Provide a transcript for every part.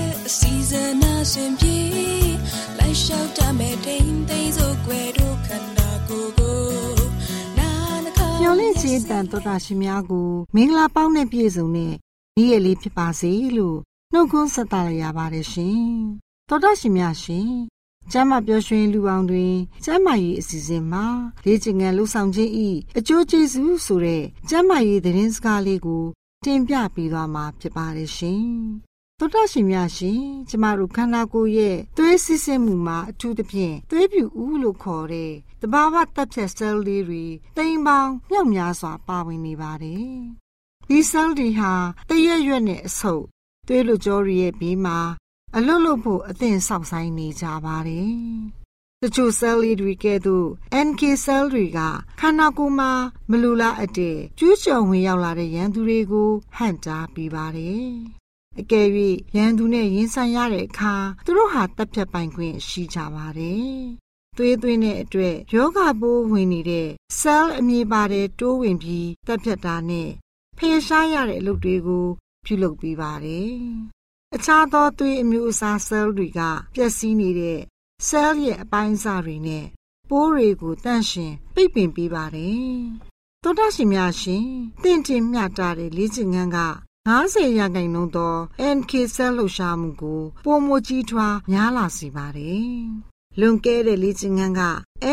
အ စီအစဉ်အရှင်ပြေလိုက်လျှောက်တမဲ့တိမ်သိမ်းစို့ွယ်တို့ခန္ဓာကိုယ်ကိုမျော်လင့်ခြင်းတန်တော်တာရှင်များကိုမင်္ဂလာပေါင်းနဲ့ပြည့်စုံတဲ့နေ့ရက်လေးဖြစ်ပါစေလို့နှုတ်ခွန်းဆက်တာရပါတယ်ရှင်တော်တာရှင်များရှင်ကျမ်းမာပျော်ရွှင်လူအောင်တွင်ကျမ်းမာရေးအစီအစဉ်မှာလေ့ကျင့်ခန်းလှူဆောင်ခြင်းဤအကျိုးကျေးဇူးဆိုတဲ့ကျမ်းမာရေးသတင်းစကားလေးကိုတင်ပြပေးသွားမှာဖြစ်ပါတယ်ရှင် သောတာရှင်များရှင်ကျမတို့ခန္ဓာကိုယ်ရဲ့သွေးစစ်စစ်မှုမှာအထူးသဖြင့်သွေးပြူဦးလို့ခေါ်တဲ့တဘာဝတပ်ဖြတ် cell လေးတွေတိမ်ပေါင်းမြောက်များစွာပါဝင်နေပါတယ်။ဒီ cell တွေဟာတရက်ရွက်နဲ့အဆုပ်သွေးလွကြောတွေရဲ့ဘေးမှာအလွတ်လွတ်ဖို့အသင့်ဆောက်ဆိုင်နေကြပါတယ်။တချို့ cell လေးတွေကဲ့သို့ NK cell တွေကခန္ဓာကိုယ်မှာမလူလားအတဲ့ကျူးကျော်ဝင်ရောက်လာတဲ့ရန်သူတွေကိုဟန့်တားပေးပါတယ်။ အကယ်၍ရန်သူနဲ့ရင်ဆိုင်ရတဲ့အခါသူတို့ဟာတပ်ဖြတ်ပိုင်ခွင့်ရှိကြပါတယ်။သွေးသွင်းတဲ့အတွက်ယောဂပိုးဝင်နေတဲ့ cell အမည်ပါတဲ့တိုးဝင်ပြီးတပ်ဖြတ်တာနဲ့ဖယ်ရှားရတဲ့အလုပ်တွေကို ပြုလုပ်ပေးပါတယ်။အခြားသောသွေးအမျိုးအစား cell တွေကပျက်စီးနေတဲ့ cell ရဲ့အပိုင်းအစတွေနဲ့ပိုးတွေကိုတန့်ရှင်ပိတ်ပင်ပေးပါတယ်။သောတာရှင်များရှင်တင့်တင်မျှတာတဲ့လေ့ကျင့်ခန်းက 90ရာခိုင်နှုန်းသော NK cell လှူရှားမှုကိုပုံမကြီးထွားများလာစေပါတယ်။လွန်ကဲတဲ့လေ့ကျင့်ခန်းက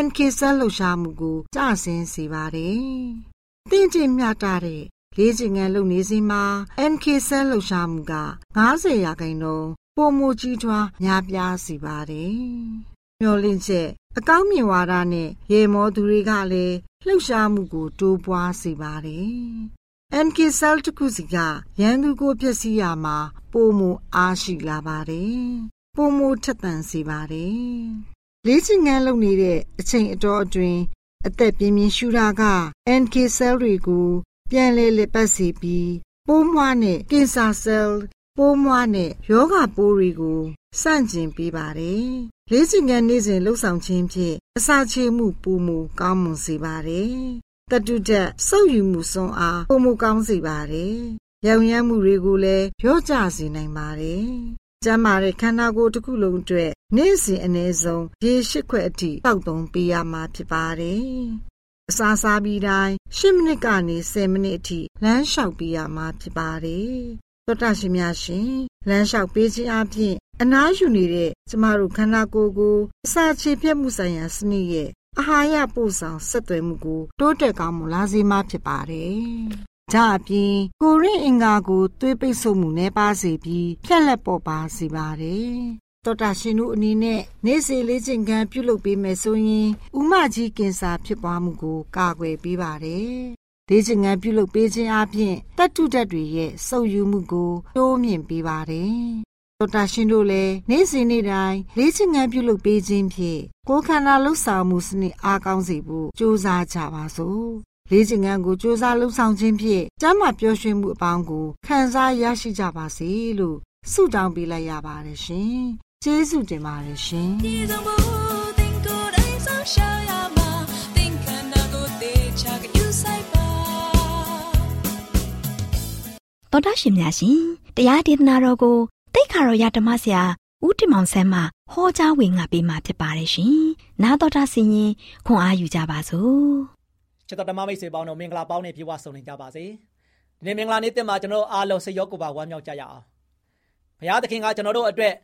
NK cell လှူရှားမှုကိုကျဆင်းစေပါတယ်။တင့်တင်မျှတာတဲ့လေ့ကျင့်ခန်းလုပ်နေစဉ်မှာ NK cell လှုပ်ရှားမှုက90ရာခိုင်နှုန်းပုံမကြီးထွားများပြားစေပါတယ်။မျောလင့်ချက်အကောင်းမြင်ဝါဒနဲ့ရေမောသူတွေကလည်းလှုပ်ရှားမှုကိုတိုးပွားစေပါတယ်။ NK cell တစ်ခုစီကရန်သူကိုဖျက်ဆီးရမှာပုံမအားရှိလာပါတယ်။ပုံမထက်သန်စေပါတယ်။လေ့ကျင့်ခန်းလုပ်နေတဲ့အချိန်အတော်အတွင်းအသက်ပြင်းပြင်းရှူတာက NK cell တွေကို ပြန်လဲလက်ပတ်စီပြီးပိုးမွှားနဲ့ကင်ဆာဆဲလ်ပိုးမွှားနဲ့ယောဂပိုးတွေကိုစန့်ကျင်ပေးပါတယ်။လေ့ကျင့်ခန်းနေ့စဉ်လှုပ်ဆောင်ခြင်းဖြင့်အစာချေမှုပုံမူကောင်းမွန်စေပါတယ်။ တတုဒတ်စုပ်ယူမှုစွမ်းအားပုံမူကောင်းစေပါတယ်။ရောင်ရမ်းမှုတွေကိုလည်းရော့ကျစေနိုင်ပါတယ်ကျမ်းမာတဲ့ခန္ဓာကိုယ်တစ်ခုလုံးအတွက်နေ့စဉ်အနည်းဆုံးရေရှိခွက်အထိတောက်သုံးပေးရမှာဖြစ်ပါတယ်။အစာစားပြီးတိုင်း10မိနစ်ကနေ10မိနစ်အထိလမ်းလျှောက်ပေးရမှာဖြစ်ပါတယ်။သောတာရှင်များရှင်လမ်းလျှောက်ပေးခြင်းအပြင်အနားယူနေတဲ့ကျမတို့ခန္ဓာကိုယ်ကိုအစာချေပြတ်မှုဆိုင်ရာစနစ်ရဲ့ အာဟာရပို့ဆောင်ဆက်သွယ်မှုကိုတိုးတက်ကောင်းမွန်လာစေမှာဖြစ်ပါတယ်။ဒါအပြင်ကိုရင်းအင်္ဂါကိုသွေးပိတ်ဆို့မှုနဲ့ပါစေပြီးဖြက်လက်ပေါ်ပါစေပါတယ်။တော်တာရှင်တို့အနေနဲ့နေ့စဉ်လေးချိန်ခန်းပြုလုပ်ပေးမယ်ဆိုရင်ဥမကြီးကင်ဆာဖြစ်ပွားမှုကိုကာကွယ်ပေးပါတယ်။ဒေးချင်ငံပြုလုပ်ပေးခြင်းအပြင်တတ်တုတက်တွေရဲ့စုပ်ယူမှုကိုတိုးမြင့်ပေးပါတယ် တော်တာရှင်တို့လည်းနေ့စဉ်နေ့တိုင်းလေ့ကျင့်ခန်းပြုလုပ်ပေးခြင်းဖြင့်ကိုယ်ခန္ဓာလှုပ်ဆောင်မှုစနစ်အားကောင်းစေဖို့ကြိုးစားကြပါစို့လေ့ကျင့်ခန်းကိုကြိုးစားလှုပ်ဆောင်ခြင်းဖြင့်ကျမ်းမာပျော်ရွှင်မှုအပေါင်းကိုခံစားရရှိကြပါစေလို့ဆုတောင်းပေးလိုက်ရပါတယ်ရှင်ကျေးဇူးတင်ပါတယ်ရှင်တော်တာရှင်များရှင်တရားဒေသနာတော်ကို တိတ်ခါတော်ရဓမ္မဆရာဦးတင်မောင်ဆန်းမှဟောကြားဝင်ငါပေးมาဖြစ်ပါတယ်ရှင်။နာတော်တာဆင်ရင်ခွန်အားယူကြပါစို့။ချစ်တော်ဓမ္မမိတ်ဆွေပေါင်းတို့မင်္ဂလာပေါင်းနဲ့ပြေဝဆုံနေကြပါစေ။ဒီနေ့မင်္ဂလာနေ့တင်မှာကျွန်တော်အားလုံးစိတ်ရောကိုယ်ပါဝမ်းမြောက်ကြရအောင်။ဘုရားသခင်ကကျွန်တော်တို့အတွက်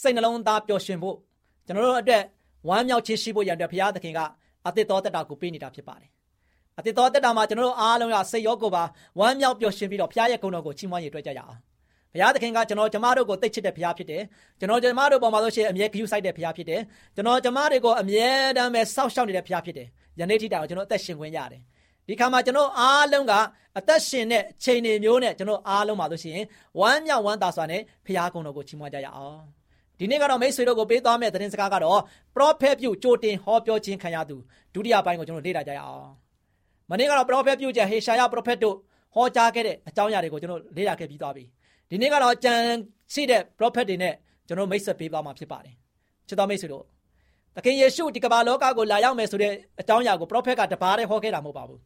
စိတ်နှလုံးသားပျော်ရွှင်ဖို့ကျွန်တော်တို့အတွက်ဝမ်းမြောက်ခြင်းရှိဖို့ရတဲ့ဘုရားသခင်ကအသစ်တော်တက်တာကိုပေးနေတာဖြစ်ပါတယ်။အသစ်တော်တက်တာမှာကျွန်တော်တို့အားလုံးကစိတ်ရောကိုယ်ပါဝမ်းမြောက်ပျော်ရွှင်ပြီးတော့ဘုရားရဲ့ဂုဏ်တော်ကိုချီးမွမ်းရည်တွေ့ကြရအောင် ဘုရားသခင်ကကျွန်တော်ကျမတို့ကိုသိချစ်တဲ့ဘုရားဖြစ်တယ်ကျွန်တော်ကျမတို့ပေါ်မှာဆိုရှင်အမြဲဂရုစိုက်တဲ့ဘုရားဖြစ်တယ်ကျွန်တော်ကျမတွေကိုအမြဲတမ်းပဲစောင့်ရှောက်နေတဲ့ဘုရားဖြစ်တယ်ယနေ့ထိတိုင်ကျွန်တော်အသက်ရှင်ခွင့်ရတယ်ဒီခါမှာကျွန်တော်အားလုံးကအသက်ရှင်တဲ့ချိန်တွေမျိုးနဲ့ကျွန်တော်အားလုံးပါလို့ရှိရင်ဝမ်းမြောက်ဝမ်းသာစွာနဲ့ဘုရားကုံတော်ကိုချီးမွမ်းကြရအောင်ဒီနေ့ကတော့မိတ်ဆွေတို့ကိုပေးသွားမယ့်သတင်းစကားကတော့ prophet ပြုကြိုတင်ဟောပြောခြင်းခံရသူဒုတိယပိုင်းကိုကျွန်တော်လေ့လာကြရအောင်မနေ့ကတော့ prophet ပြုချက်ဟေရှာယ prophet တို့ဟောကြားခဲ့တဲ့အကြောင်းအရာတွေကိုကျွန်တော်လေ့လာခဲ့ပြီးသွားပြီ ဒီနေ့ကတော့ကြံရှိတဲ့ prophet တွေနဲ့ကျွန်တော်မိတ်ဆက်ပေးသွားမှာဖြစ်ပါတယ်ချစ်တော်မိတ်ဆွေတို့သခင်ယေရှုဒီကမ္ဘာလောကကိုလာရောက်မယ်ဆိုတဲ့အကြောင်းအရာကို prophet ကတပါးတည်းဟောခဲ့တာမဟုတ်ပါဘူး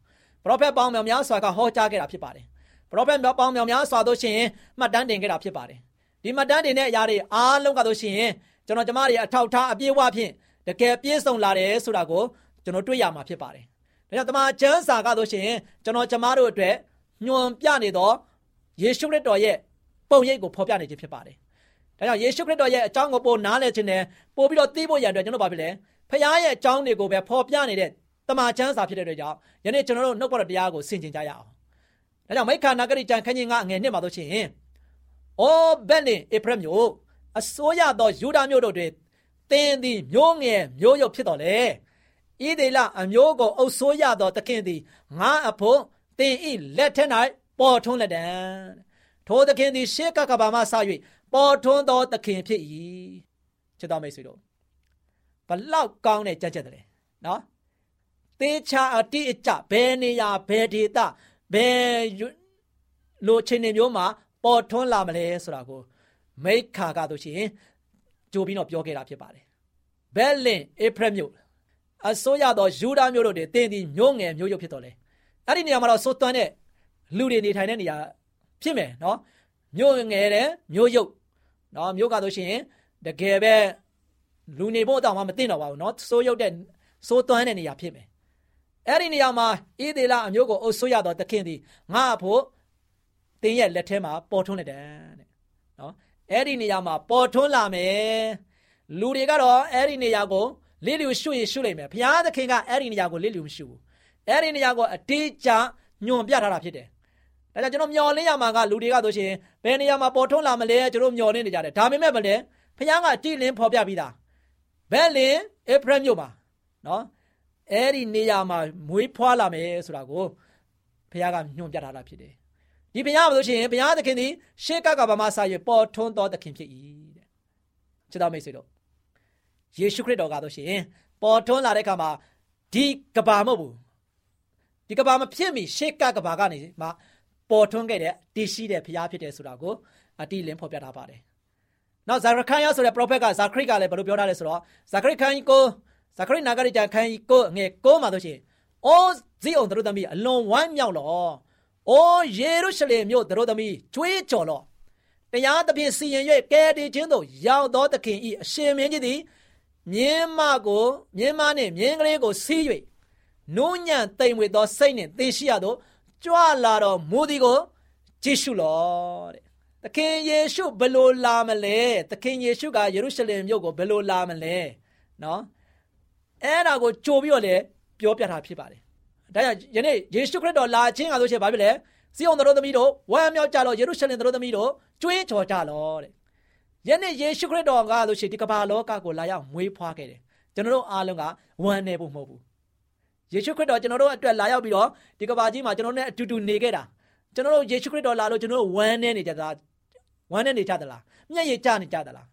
prophet ပေါင်းမြောင်များစွာကဟောကြားခဲ့တာဖြစ်ပါတယ် prophet ပေါင်းမြောင်များစွာတို့ရှင်မှတ်တမ်းတင်ခဲ့တာဖြစ်ပါတယ်ဒီမှတ်တမ်းတင်တဲ့အရာတွေအားလုံးကတို့ရှင်ကျွန်တော်ကျမတွေအထောက်ထားအပြည့်အဝဖြင့်တကယ်ပြည့်စုံလာတယ်ဆိုတာကိုကျွန်တော်တွေ့ရမှာဖြစ်ပါတယ်ဒါကြောင့်တမန်ကျမ်းစာကတို့ရှင်ကျွန်တော်ကျမတို့အတွက်ညွန်ပြနေသောယေရှုခရစ်တော်ရဲ့ ပုံရိပ်ကိုဖော်ပြနေခြင်းဖြစ်ပါတယ်။ဒါကြောင့်ယေရှုခရစ်တော်ရဲ့အကြောင်းကိုပိုနားလည်ခြင်းနဲ့ပို့ပြီးတော့သိဖို့ရန်အတွက်ကျွန်တော်ဘာဖြစ်လဲ။ဖခင်ရဲ့အကြောင်းတွေကိုပဲဖော်ပြနေတဲ့တမန်ကျမ်းစာဖြစ်တဲ့အတွက်ကြောင့်ယနေ့ကျွန်တော်တို့နှုတ်ပေါ်တရားကိုဆင်ခြင်ကြရအောင်။ဒါကြောင့်မိခါနာဂရိကျမ်းခန်းကြီးကအငယ်နှစ်မှာတို့ချင်းအိုဘက်လင်ဧဖရမျိုးအစိုးရသောယူဒာမျိုးတို့တွင်တင်းသည်မျိုးငယ်မျိုးရုပ်ဖြစ်တော်လေ။ဤဒေလအမျိုးကိုအုပ်ဆိုးရသောသခင်သည်ငါအဖို့တင်းဤလက်ထက်၌ပေါ်ထွန်းလက်တံ ထိုသခင်သည်ရှေးကကဘာမှစ၍ပေါ်ထွန်းသောသခင်ဖြစ်၏ချစ်တော်မိတ်ဆွေတို့ဘလောက်ကောင်းတဲ့ကြက်ကြက်တယ်နော်သေချာအတိအကျဘယ်နေရာဘယ်ဒေသဘယ်လိုချင်းနေမျိုးမှာပေါ်ထွန်းလာမလဲဆိုတာကိုမိခါကတို့ရှင်ကြိုပြီးတော့ပြောခဲ့တာဖြစ်ပါတယ်ဘဲလင်ဧဖရမြို့အစိုးရသောယူဒာမျိုးတို့တွေတင်းဒီမျိုးငယ်မျိုးရုပ်ဖြစ်တော်လဲအဲ့ဒီနေရာမှာတော့စိုးသွမ်းတဲ့လူတွေနေထိုင်တဲ့နေရာ ဖြစ်မယ်နော်မြို့ငယ်တယ်မြို့ရုပ်နော်မြို့ကဆိုရှင်တကယ်ပဲလူနေဖို့တော့မှမသိတော့ပါဘူးနော်စိုးရုပ်တဲ့စိုးသွမ်းတဲ့နေရာဖြစ်မယ်အဲ့ဒီနေရာမှာဣသေလအမျိုးကိုအုပ်ဆိုးရတော့တခင်သည်ငါ့ဖို့တင်းရဲ့လက်ထဲမှာပေါ်ထွန်းနေတယ်တဲ့နော်အဲ့ဒီနေရာမှာပေါ်ထွန်းလာမယ်လူတွေကတော့အဲ့ဒီနေရာကိုလေးလျူရှုရင်ရှုလိုက်မယ်ဘုရားသခင်ကအဲ့ဒီနေရာကိုလေးလျူမရှုဘူးအဲ့ဒီနေရာကိုအတေးချညွန်ပြထားတာဖြစ်တယ် ဒါကြောင့်ကျွန်တော်မျော်လင့်ရမှာကလူတွေကဆိုရှင်ဘယ်နေရာမှာပေါ်ထွန်းလာမလဲကျွန်တော်မျော်လင့်နေကြတယ်ဒါပေမဲ့မလဲဖခင်ကကြည်လင်းဖော်ပြပြီးသားဘယ်လင်ဧဖရမြို့မှာနော်အဲ့ဒီနေရာမှာမွေးဖွားလာမယ်ဆိုတာကိုဖခင်ကညွှန်ပြထားတာဖြစ်တယ်ဒီဘုရားမလို့ရှိရင်ဘုရားသခင်သည်ရှေးကကဘာမဆာရပေါ်ထွန်းတော်သခင်ဖြစ်၏တဲ့ချစ်တော်မိတ်ဆွေတို့ယေရှုခရစ်တော်ကဆိုရှင်ပေါ်ထွန်းလာတဲ့အခါမှာဒီကဘာမဟုတ်ဘူးဒီကဘာမဖြစ်မီရှေးကကဘာကနေမှ ပေါ်ထွန်းခဲ့တဲ့တည်ရှိတဲ့ဘုရားဖြစ်တယ်ဆိုတာကိုအတိလင်းဖော်ပြထားပါတယ်။နောက်ဇာခရယဆိုတဲ့ prophet ကဇာခရိကလည်းဘယ်လိုပြောထားလဲဆိုတော့ဇာခရိခန်းကိုဇာခရိနာဂရိကြခန်းကိုငယ်ကိုမှာဆိုရှင်အိုးဇီအောင်တို့သမီးအလွန်ဝမ်းမြောက်လော။အိုးယေရုရှလင်မြို့တို့သမီးကြွေးကြော်လော။တတရားသဖြင့်စီရင်၍ကယ်တင်ခြင်းသို့ရောက်သောသခင်ဤအရှင်မင်းကြီးသည်မြင်းမကိုမြင်းမနှင့်မြင်းကလေးကိုစီး၍နုညံ့တိမ်ဝေသောစိတ်နှင့်သင်ရှိရသော ကြွလာတော်မူသည်ကိုကြည့်ရှုလောတဲ့သခင်ယေရှုဘယ်လိုလာမလဲသခင်ယေရှုကယေရုရှလင်မြို့ကိုဘယ်လိုလာမလဲနော်အဲ့ဒါကိုကြိုပြီးတော့လေပြောပြတာဖြစ်ပါတယ်ဒါကြောင့်ယနေ့ယေရှုခရစ်တော်လာခြင်းကဆိုရှင်ဘာဖြစ်လဲစီအောင်တော်သမီးတို့ဝမ်းမြောက်ကြတော့ယေရုရှလင်တော်သမီးတို့ကြွေးကြော်ကြလောတဲ့ယနေ့ယေရှုခရစ်တော်ကဆိုရှင်ဒီကမ္ဘာလောကကိုလာရောက်မွေးဖွားခဲ့တယ်ကျွန်တော်တို့အားလုံးကဝမ်းနေဖို့မဟုတ်ဘူး ယေရှုခရစ်တော်ကျွန်တော်တို့အတွက်လာရောက်ပြီးတော့ဒီကမ္ဘာကြီးမှာကျွန်တော်တို့နဲ့အတူတူနေခဲ့တာကျွန်တော်တို့ယေရှုခရစ်တော်လာလို့ကျွန်တော်တို့ဝမ်းနေနေကြတာဝမ်းနေနေကြသလားမျက်ရည်ကျနေကြသလား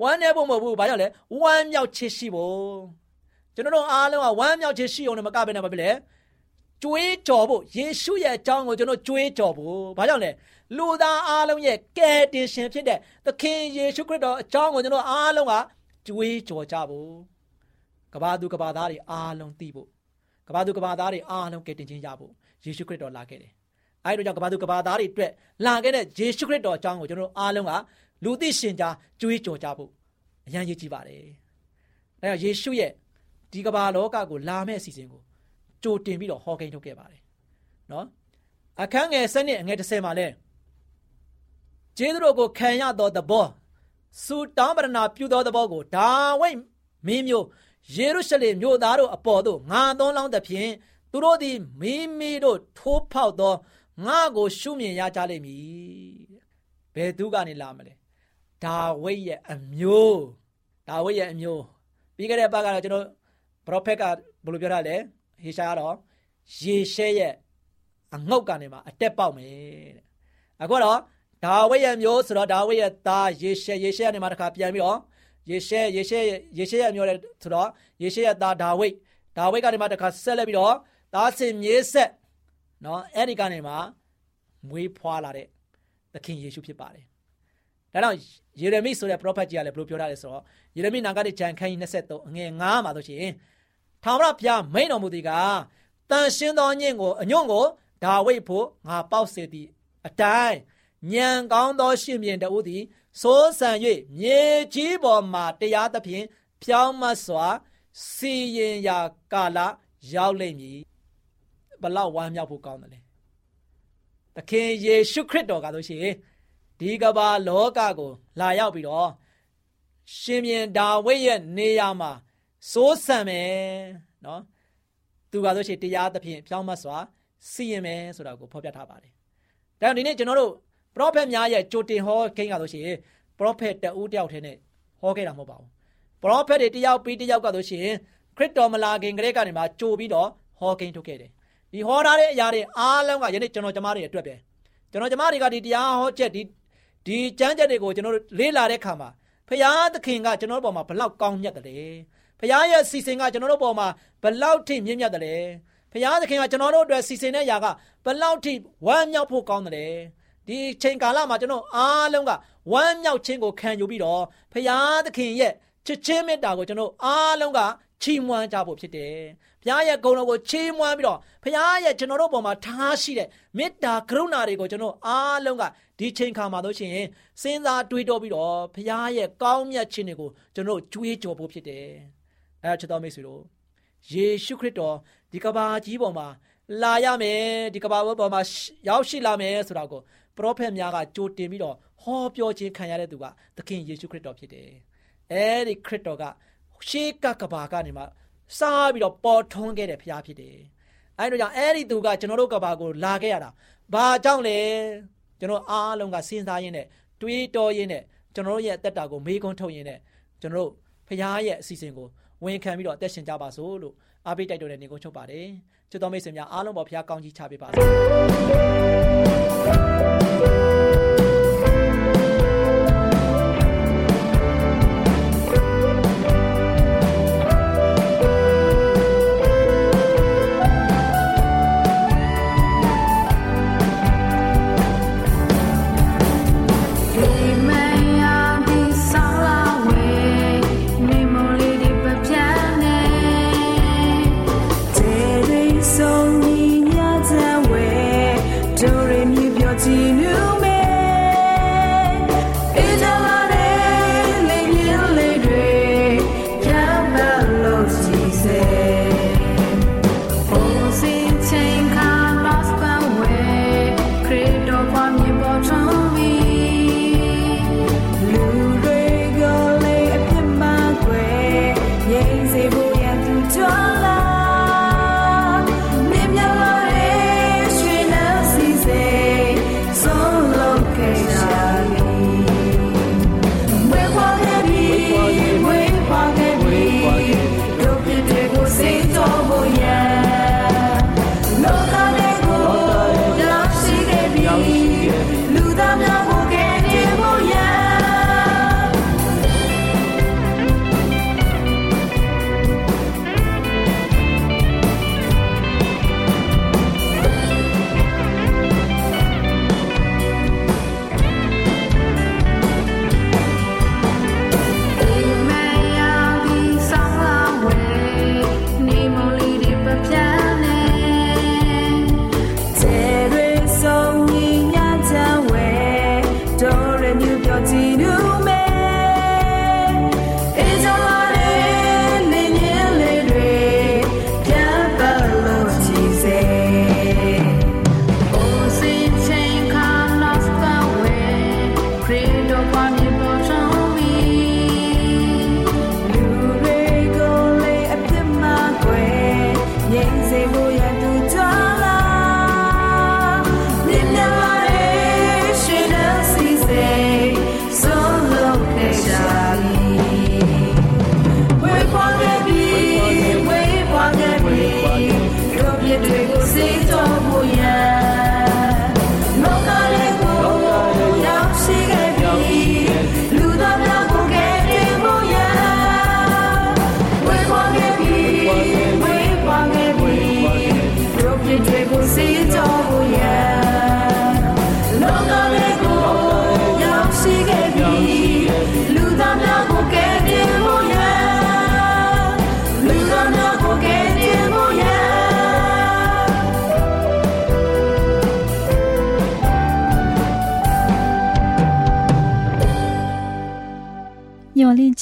ဝမ်းနေဖို့မဟုတ်ဘူးဘာကြောင့်လဲဝမ်းမြောက်ချစ်ရှိဖို့ကျွန်တော်တို့အားလုံးကဝမ်းမြောက်ချစ်ရှိအောင်လည်းမကဘဲနဲ့ဘာဖြစ်လဲကြွေးကြော်ဖို့ယေရှုရဲ့အကြောင်းကိုကျွန်တော်ကြွေးကြော်ဖို့ဘာကြောင့်လဲလူသားအားလုံးရဲ့ကယ်တင်ရှင်ဖြစ်တဲ့သခင်ယေရှုခရစ်တော်အကြောင်းကိုကျွန်တော်အားလုံးကကြွေးကြော်ကြဖို့ ကဘာသူကဘာသားတွေအားလုံးသိဖို့ကဘာသူကဘာသားတွေအားလုံးကယ်တင်ခြင်းရဖို့ယေရှုခရစ်တော်လာခဲ့တယ်အဲဒီတော့ကြောင့်ကဘာသူကဘာသားတွေအတွက်လာခဲ့တဲ့ယေရှုခရစ်တော်အကြောင်းကိုကျွန်တော်အားလုံးကလူသိရှင်ကြားကြွေးကြော်ကြဖို့အရန်ရည်ကြည့်ပါတယ်အဲဒါယေရှုရဲ့ဒီကဘာလောကကိုလာမဲ့အစီအစဉ်ကိုကြိုတင်ပြီးတော့ဟောကိန်းထုတ်ခဲ့ပါတယ်နော်အခန်းငယ်7နှစ်အငယ်30မှာလဲကျေးဇူးတော်ကိုခံရသောသဘောစူတောင်းပရဏပြုသောသဘောကိုဒါဝိမင်းမျိုး ယေရုရှလင်မြို့သားတို့အပေါ်သို့ငါသွန်းလောင်းသဖြင့်သူတို့သည်မိမိတို့ထိုးဖောက်သောငါကိုရှုမြင်ရကြလိမ့်မည်ဘယ်သူကနေလာမလဲဒါဝိရဲ့အမျိုးဒါဝိရဲ့အမျိုးပြီးခဲ့တဲ့ပတ်ကတော့ကျွန်တော်ပရောဖက်ကဘယ်လိုပြောတာလဲဟေရှာကတော့ယေရှဲရဲ့အငုတ်ကနေမှအတက်ပေါက်မယ်တဲ့အခုတော့ဒါဝိရဲ့မျိုးဆိုတော့ဒါဝိရဲ့သားယေရှဲယေရှဲကနေမှတစ်ခါပြန်ပြီးတော့ ယေရှဲယေရှဲယေရှဲရဲ့မျိုးတဲ့ဆိုတော့ယေရှဲရဲ့သားဒါဝိဒါဝိကနေမှတစ်ခါဆက်လက်ပြီးတော့သားစင်မြေးဆက်နော်အဲ့ဒီကနေမှမွေးဖွားလာတဲ့သခင်ယေရှုဖြစ်ပါတယ်ဒါကြောင့်ယေရမိဆိုတဲ့ prophet ကြီးကလည်းဘယ်လိုပြောထားလဲဆိုတော့ယေရမိနာဂတိဂျန်ခန်းကြီး23အငယ်9မှာဆိုရှင်ထာဝရဘုရားမိန်တော်မူသည်ကတန်ရှင်းသောညင်ကိုအညွန့်ကိုဒါဝိဒ်ဖို့ငါပေါက်စေသည်အတိုင်းညံကောင်းသောရှင်ပြန်တဦးသည် စိုးစံ၍မြေကြီးပေါ်မှတရားသဖြင့်ဖြောင်းမစွာစီရင်ရာကာလရောက်လိမ့်မည်ဘလောက်ဝမ်းမြောက်ဖို့ကောင်းတယ်လေသခင်ယေရှုခရစ်တော်ကဆိုရှင်ဒီကဘာလောကကို လာရောက်ပြီးတော့ရှင်ပြန်ဒါဝိဒ်ရဲ့နေရာမှာစိုးစံမယ်နော်သူကဆိုရှင်တရားသဖြင့်ဖြောင်းမစွာစီရင်မယ်ဆိုတာကိုဖော်ပြထားပါတယ်ဒါကြောင့်ဒီနေ့ကျွန်တော်တို့ ပရောဖက်များရဲ့ကြိုတင်ဟောခိန်းကဆိုရှင်ပရောဖက်တဦးတယောက်ထဲနဲ့ဟောခဲ့တာမဟုတ်ပါဘူးပရောဖက်တွေတယောက်ပြီးတယောက်ကဆိုရှင်ခရစ်တော်မလာခင်ကလေးကနေမှကြိုပြီးတော့ဟောကိန်းထုတ်ခဲ့တယ်ဒီဟောထားတဲ့အရာတွေအားလုံးကယနေ့ကျွန်တော်ကျမတွေအတွက်ပဲကျွန်တော်ကျမတွေကဒီတရားဟောချက်ဒီဒီကျမ်းချက်တွေကိုကျွန်တော်တို့လေ့လာတဲ့အခါမှာဖရာသခင်ကကျွန်တော်တို့ပေါ်မှာဘလောက်ကောင်းမြတ်တယ်ဖရာရဲ့စီစဉ်ကကျွန်တော်တို့ပေါ်မှာဘလောက်ထိမြင့်မြတ်တယ်ဖရာသခင်ကကျွန်တော်တို့အတွက်စီစဉ်တဲ့ຢာကဘလောက်ထိဝမ်းမြောက်ဖို့ကောင်းတယ် ဒီချိန်ကာလမှာကျွန်တော်အားလုံးကဝမ်းမြောက်ခြင်းကိုခံယူပြီးတော့ဖရာသခင်ရဲ့ချစ်ချင်းမေတ္တာကိုကျွန်တော်အားလုံးကချီးမွမ်းကြဖို့ဖြစ်တယ်။ဘုရားရဲ့ဂုဏ်တော်ကိုချီးမွမ်းပြီးတော့ဘုရားရဲ့ကျွန်တော်တို့ပေါ်မှာထားရှိတဲ့မေတ္တာကရုဏာတွေကိုကျွန်တော်အားလုံးကဒီချိန်ခါမှာတို့ရှိရင်စဉ်းစားတွေးတောပြီးတော့ဘုရားရဲ့ကောင်းမြတ်ခြင်းတွေကိုကျွန်တော်ကြွေးကြော်ဖို့ဖြစ်တယ်။အဲချစ်တော်မိတ်ဆွေတို့ယေရှုခရစ်တော်ဒီကဘာကြီးပေါ်မှာလာရမယ်ဒီကဘာပေါ်မှာရောက်ရှိလာမယ်ဆိုတာကို ပရောဖက်များကကြိုတင်ပြီးတော့ဟောပြောခြင်းခံရတဲ့သူကသခင်ယေရှုခရစ်တော်ဖြစ်တယ်။အဲဒီခရစ်တော်ကရှေးကကဘာကနေမှစားပြီးတော့ပေါ်ထွန်းခဲ့တဲ့ဖရားဖြစ်တယ်။အဲဒီတော့ကြောင့်အဲ့ဒီသူကကျွန်တော်တို့ကဘာကိုလာခဲ့ရတာ။ဘာကြောင့်လဲ။ကျွန်တော်အားလုံးကစဉ်းစားရင်းနဲ့တွေးတောရင်းနဲ့ကျွန်တော်တို့ရဲ့အသက်တာကိုမေးခွန်းထုတ်ရင်းနဲ့ကျွန်တော်တို့ဖရားရဲ့အစီအစဉ်ကိုဝန်ခံပြီးတော့အသက်ရှင်ကြပါစို့လို့အားပေးတိုက်တွန်းတဲ့နေကုန်းချုပ်ပါတယ်။ချစ်တော်မိတ်ဆွေများအားလုံးပေါ်ဖရားကောင်းကြီးချပေးပါစေ။ Bye.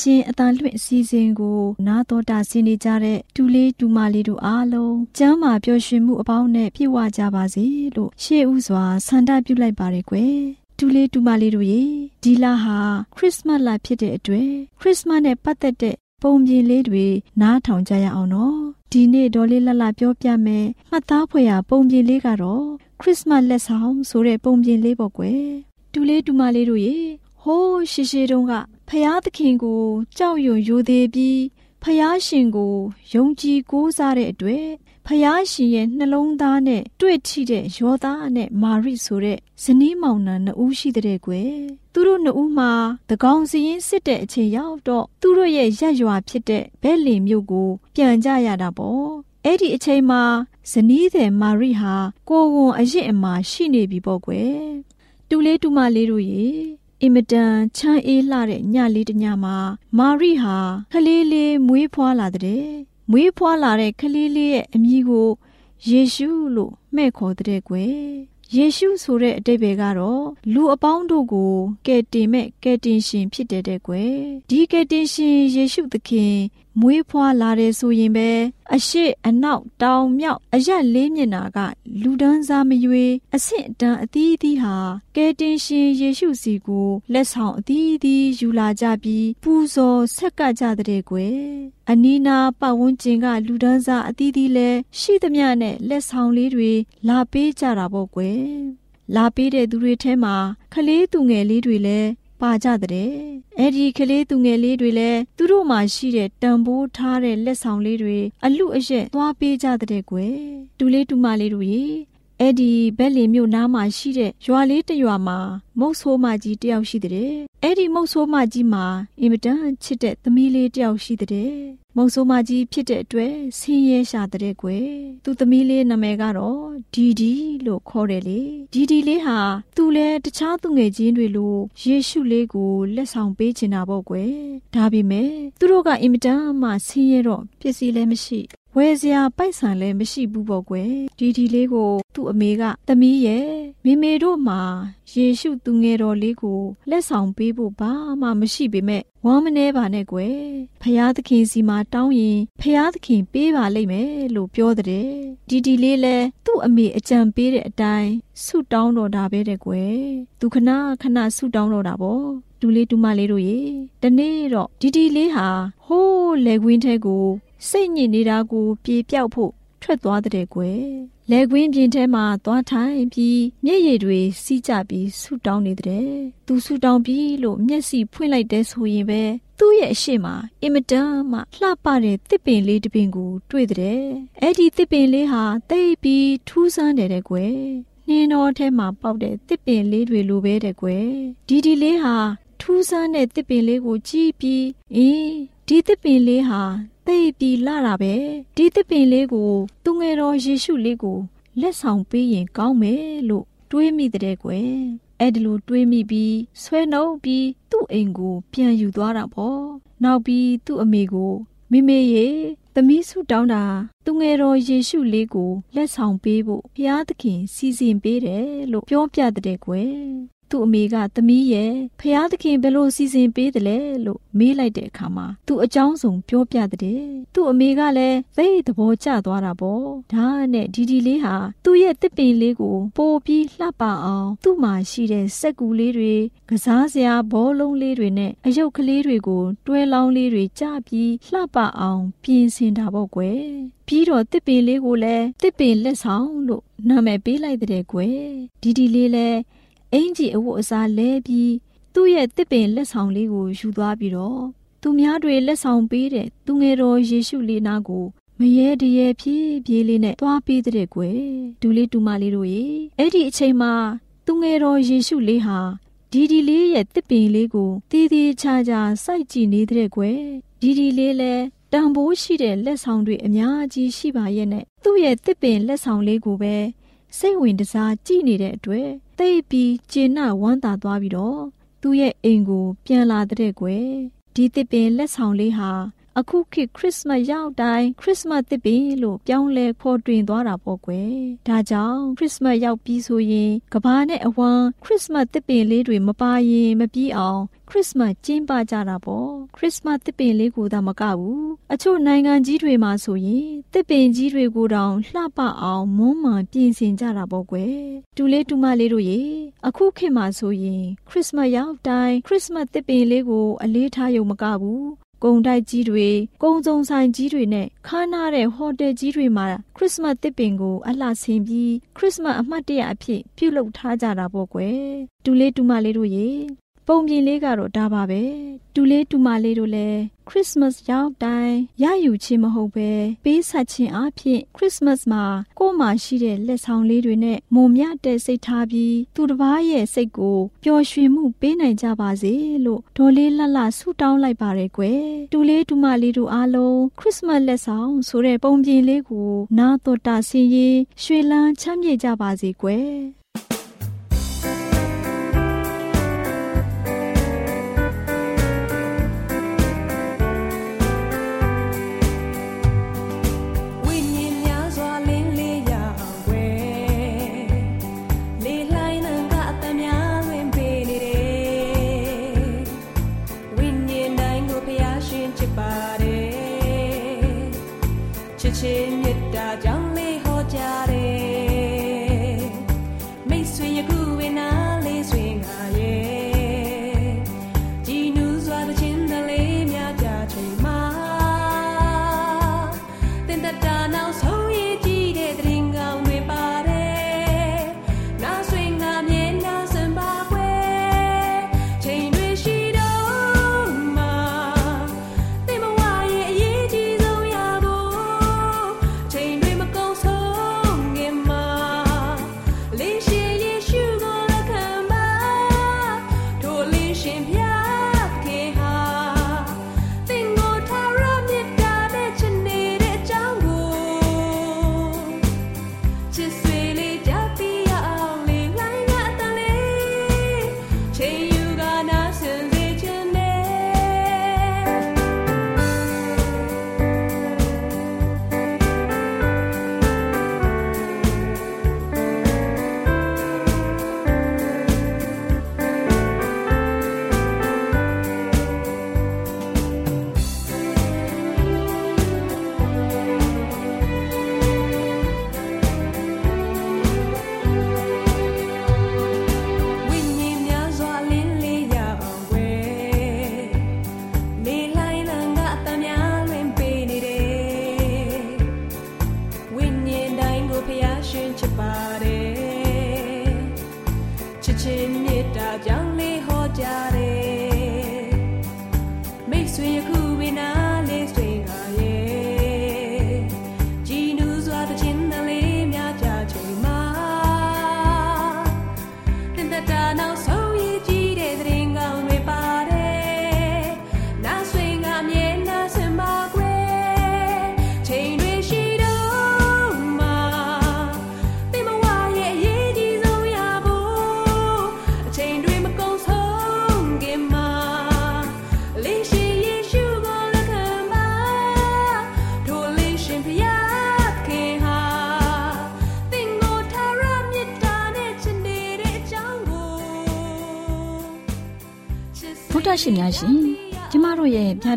ရှင်အတန်လွင့်အစည်းအဝေးကို နာတော်တာဆင်းနေကြတဲ့တူလေးတူမလေးတို့အားလုံးကျမ်းမာပျော်ရွှင်မှုအပေါင်းနဲ့ပြည့်ဝကြပါစေလို့ရှေးဥစွာဆန္ဒပြုလိုက်ပါရယ်ကွယ်တူလေးတူမလေးတို့ရေဒီလဟာခရစ်စမတ်လဖြစ်တဲ့အတွက်ခရစ်စမတ်နဲ့ပတ်သက်တဲ့ပုံပြင်လေးတွေနားထောင်ကြရအောင်နော်ဒီနေ့ဒေါ်လေးလလပြောပြမယ်မှတ်သားဖွယ်ရာပုံပြင်လေးကတော့ခရစ်စမတ်လက်ဆောင်ဆိုတဲ့ပုံပြင်လေးပေါ့ကွယ်တူလေးတူမလေးတို့ရေ ဟိုးရှိရှိတုန်းကဖျားသခင်ကို ကြောက်ရွံ့ရိုသေပြီးဖျားရှင်ကိုယုံကြည်ကိုးစားတဲ့အတွက်ဖျားရှင်ရဲ့နှလုံးသားနဲ့တွေ့ထိတဲ့ယောသားနဲ့မာရိဆိုတဲ့ဇနီးမောင်နှံနှစ်ဦးရှိတဲ့ကွယ်သူတို့နှစ်ဦးမှာတကောင်စီရင်စစ်တဲ့အချိန်ရောက်တော့သူတို့ရဲ့ရက်ရွာဖြစ်တဲ့ဘဲလင်မြို့ကို ပြန်ကြရတာပေါ့အဲ့ဒီအချိန်မှာဇနီးတဲ့မာရိဟာကိုဝန်အရင်အမှာရှိနေပြီပေါ့ကွယ်တူလေးတူမလေးတို့ရေ အင်မတန်ချမ်းအေးလှတဲ့ညလေးတစ်ညမှာမာရိဟာခလေးလေးမွေးဖွားလာတဲ့မွေးဖွားလာတဲ့ခလေးလေးရဲ့အမည်ကိုယေရှုလို့မှဲ့ခေါ်တဲ့ကွယ်ယေရှုဆိုတဲ့အတိတ်ပဲကတော့လူအပေါင်းတို့ကိုကယ်တင်မဲ့ကယ်တင်ရှင်ဖြစ်တဲ့တဲ့ကွယ်ဒီကယ်တင်ရှင်ယေရှုသခင် မွေးဖွားလာတယ်ဆိုရင်ပဲအရှိအနောက်တောင်မြောက်အရက်လေးမျက်နာက လူဒန်းစားမရွေအဆင့်အတန်းအသီးသီးဟာကယ်တင်ရှင်ယေရှုစီကိုလက်ဆောင်အသီးသီးယူလာကြပြီးပူဇော်ဆက်ကပ်ကြတဲ့ကွယ်အနီးနာပတ်ဝန်းကျင်က လူဒန်းစားအသီးသီးလဲရှိသမျှနဲ့လက်ဆောင်လေးတွေလာပေးကြတာပေါ့ကွယ်လာပေးတဲ့သူတွေထဲမှာခလေးသူငယ်လေးတွေလည်း ပါကြတဲ့အဲ့ဒီကလေးသူငယ်လေးတွေလည်းသူတို့မှရှိတဲ့တန်ဖိုးထားတဲ့လက်ဆောင်လေးတွေအလူအရက်သွားပေးကြတဲ့ကွယ်တူလေးတူမလေးတို့ရေအဲ့ဒီဘက်လင်မြို့နားမှာရှိတဲ့ရွာလေးတစ်ရွာမှာမုတ်ဆိုးမကြီးတယောက်ရှိတဲ့အဲ့ဒီမုတ်ဆိုးမကြီးမှာအင်မတန်ချစ်တဲ့သမီးလေးတယောက်ရှိတဲ့ မုတ်ဆိုးမကြီးဖြစ်တဲ့အတွက်ဆင်းရဲရှာတဲ့ကွယ်သူသမီးလေးနာမည်ကတော့ဒီဒီလို့ခေါ်တယ်လေဒီဒီလေးဟာသူလဲတခြားသူငယ်ချင်းတွေလိုယေရှုလေးကိုလက်ဆောင်ပေးချင်တာပေါ့ကွယ်ဒါပေမဲ့သူတို့ကအင်မတန်မှဆင်းရဲတော့ပစ္စည်းလည်းမရှိ ဝယ်စရာပိုက်ဆံလည်းမရှိဘူးပေါ့ကွယ်ဒီဒီလေးကို သူ့အမေကသမီးရဲ့မိမေတို့မှာယေရှုသူငယ်တော်လေးကိုလက်ဆောင်ပေးဖို့ဘာမှမရှိပေမဲ့ဝမ်းမနေပါနဲ့ကွယ်ဖယားသခင်စီမှာတောင်းရင်ဖယားသခင်ပေးပါလိမ့်မယ်လို့ပြောတဲ့ဒီဒီလေးလဲသူ့အမေအကြံပေးတဲ့အတိုင်းဆုတောင်းတော်တာပဲတဲ့ကွယ်သူခဏခဏဆုတောင်းတော်တာပေါ့တူလေးတူမလေးတို့ရေတနေ့တော့ဒီဒီလေးဟာဟိုးလေကွင်းထဲကို စိတ်ညစ်နေတာကိုပြေပြောက်ဖို့ထွက်သွားတဲ့ကွယ်လေကွင်းပြင်ထဲမှာသွားထိုင်ပြီးမျက်ရည်တွေစီးကြပြီးဆူတောင်းနေတဲ့သူဆူတောင်းပြီးလို့မျက်စိဖွင့်လိုက်တဲ့ဆိုရင်ပဲသူ့ရဲ့အရှိမအင်မတန်မှလှပတဲ့တစ်ပင်လေးတစ်ပင်ကိုတွေ့တဲ့အဲ့ဒီတစ်ပင်လေးဟာတိတ်ပြီးထူးဆန်းတယ်တဲ့ကွယ်နှင်းတော်ထဲမှာပေါက်တဲ့တစ်ပင်လေးတွေလိုပဲတဲ့ကွယ်ဒီဒီလေးဟာထူးဆန်းတဲ့တစ်ပင်လေးကိုကြည့်ပြီးအင်းဒီတစ်ပင်လေးဟာ သိပြီးလာတာပဲဒီသစ်ပင်လေးကိုသူငယ်တော်ယေရှုလေးကိုလက်ဆောင်ပေးရင်ကောင်းမယ်လို့တွေးမိတဲ့ကွယ်အဲ့ဒီလိုတွေးမိပြီးဆွဲနှုတ်ပြီးသူ့အိမ်ကို ပြန်ယူသွားတာပေါ့နောက်ပြီးသူ့အမေကိုမိမေရေသမီးစုတောင်းတာသူငယ်တော်ယေရှုလေးကိုလက်ဆောင်ပေးဖို့ဘုရားသခင်စီစဉ်ပေးတယ်လို့ပြောပြတဲ့ကွယ် သူ့အမေကသမီးရဲ့ဖះသခင်ဘယ်လိုစီစဉ်ပေးတယ်လဲလို့မေးလိုက်တဲ့အခါမှာသူ့အကြောင်းစုံပြောပြတဲ့သူ့အမေကလည်းသိသဘောကျသွားတာပေါ့ဒါနဲ့ဒီဒီလေးဟာသူ့ရဲ့တစ်ပင်လေးကိုပိုပြီးလှပအောင်သူ့မှာရှိတဲ့စက်ကူလေးတွေကစားစရာဘောလုံးလေးတွေနဲ့အယုတ်ကလေးတွေကိုတွဲလောင်းလေးတွေကြပြီးလှပအောင်ပြင်ဆင်တာပေါ့ကွယ်ပြီးတော့တစ်ပင်လေးကိုလည်းတစ်ပင်လက်ဆောင်လို့နာမည်ပေးလိုက်တဲ့ကွယ်ဒီဒီလေးလည်း အင်ကြီးအဝတ်အစားလဲပြီးသူ့ရဲ့တစ်ပင်လက်ဆောင်လေးကိုယူသွားပြီးတော့သူများတွေလက်ဆောင်ပေးတဲ့သူငယ်တော်ယေရှုလေးနာကိုမရဲတရဲဖြည်းဖြည်းလေးနဲ့သွားပေးတဲ့ကွယ်ဒူလေးတူမလေးတို့ရေအဲ့ဒီအချိန်မှာသူငယ်တော်ယေရှုလေးဟာဒီဒီလေးရဲ့တစ်ပင်လေးကိုတည်တည်ချာချာစိုက်ကြည့်နေတဲ့ကွယ်ဒီဒီလေးလည်းတန်ဖိုးရှိတဲ့လက်ဆောင်တွေအများကြီးရှိပါရဲ့နဲ့သူ့ရဲ့တစ်ပင်လက်ဆောင်လေးကိုပဲ စိတ်ဝင်စားကြည့်နေတဲ့အတွက်သိပြီးကျေနပ်ဝမ်းသာသွားပြီးတော့သူ့ရဲ့အိမ်ကို ပြန်လာတဲ့ကွယ်ဒီတစ်ပင်လက်ဆောင်လေးဟာ အခုခေတ်ခရစ်စမတ်ရောက်တိုင်းခရစ်စမတ်သစ်ပင်လို့ပြောင်းလဲဖော်တွင်သွားတာပေါ့ကွယ်ဒါကြောင့်ခရစ်စမတ်ရောက်ပြီးဆိုရင်ကဘာနဲ့အဝမ်းခရစ်စမတ်သစ်ပင်လေးတွေမပါရင်မပြီးအောင်ခရစ်စမတ်ကျင်းပကြတာပေါ့ခရစ်စမတ်သစ်ပင်လေးကိုသာမကဘူးအချို့နိုင်ငံကြီးတွေမှာဆိုရင်သစ်ပင်ကြီးတွေကိုတောင်လှပအောင်မွမ်းမံပြင်ဆင်ကြတာပေါ့ကွယ်တူလေးတူမလေးတို့ရေအခုခေတ်မှာဆိုရင်ခရစ်စမတ်ရောက်တိုင်းခရစ်စမတ်သစ်ပင်လေးကိုအလေးထားရုံမကဘူး ကုံတိုက်ကြီးတွေကုံစုံဆိုင်ကြီးတွေနဲ့ခါနာတဲ့ဟိုတယ်ကြီးတွေမှာခရစ်စမတ်သစ်ပင်ကိုအလှဆင်ပြီးခရစ်စမတ်အမှတ်တရအဖြစ်ပြုလုပ်ထားကြတာပေါ့ကွယ်တူလေးတူမလေးတို့ရေ ပုံပြင်လေးကတော့ဒါပါပဲတူလေးတူမလေးတို့လည်းခရစ်စမတ်ရောက်တိုင်းရယူခြင်းမဟုတ်ပဲပေးဆက်ခြင်းအဖြစ်ခရစ်စမတ်မှာကိုယ်မှာရှိတဲ့လက်ဆောင်လေးတွေနဲ့မုံမြတဲ့စိတ်ထားပြီးသူတစ်ပါးရဲ့စိတ်ကိုပျော်ရွှင်မှုပေးနိုင်ကြပါစေလို့ဒေါ်လေးလှလှဆုတောင်းလိုက်ပါရယ်ကွယ်တူလေးတူမလေးတို့အားလုံးခရစ်စမတ်လက်ဆောင်ဆိုတဲ့ပုံပြင်လေးကိုနာတော်တာဆင်းရေးရွှေလန်းချမ်းမြေ့ကြပါစေကွယ်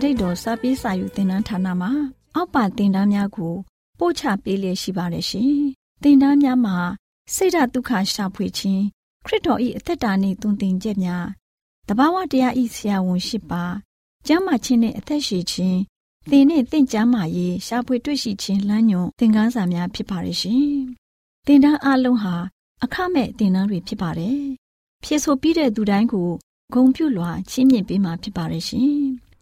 တို့ရဲ့ဗျာဒိတ်တော်စာပေးစာယူတင်နန်းဌာနမှာ အောက်ပါတင်ဒားများကို ပို့ချပေးလျက်ရှိပါတယ်ရှင်တင်ဒားများမှာစိတ်ဓာတ်ဒုက္ခရှာဖွေခြင်းခရစ်တော်၏အသက်တာနှင့်တုန်တင်ချက်များတဘာဝတရားဤဆရာဝန်ရှိပါကျမ်းမာခြင်းနဲ့အသက်ရှိခြင်းသင်နဲ့သင်ကျမ်းမာရေးရှာဖွေတွေ့ရှိခြင်းလမ်းညွန်သင်ခန်းစာများဖြစ်ပါရဲ့ရှင်တင်ဒားအလုံးဟာအခမဲ့တင်ဒားတွေဖြစ်ပါတယ်ဖြစ်ဆိုပြီးတဲ့သူတိုင်းကိုဂုံပြုလွှာချင်းမြင့်ပေးမှာဖြစ်ပါရဲ့ရှင်။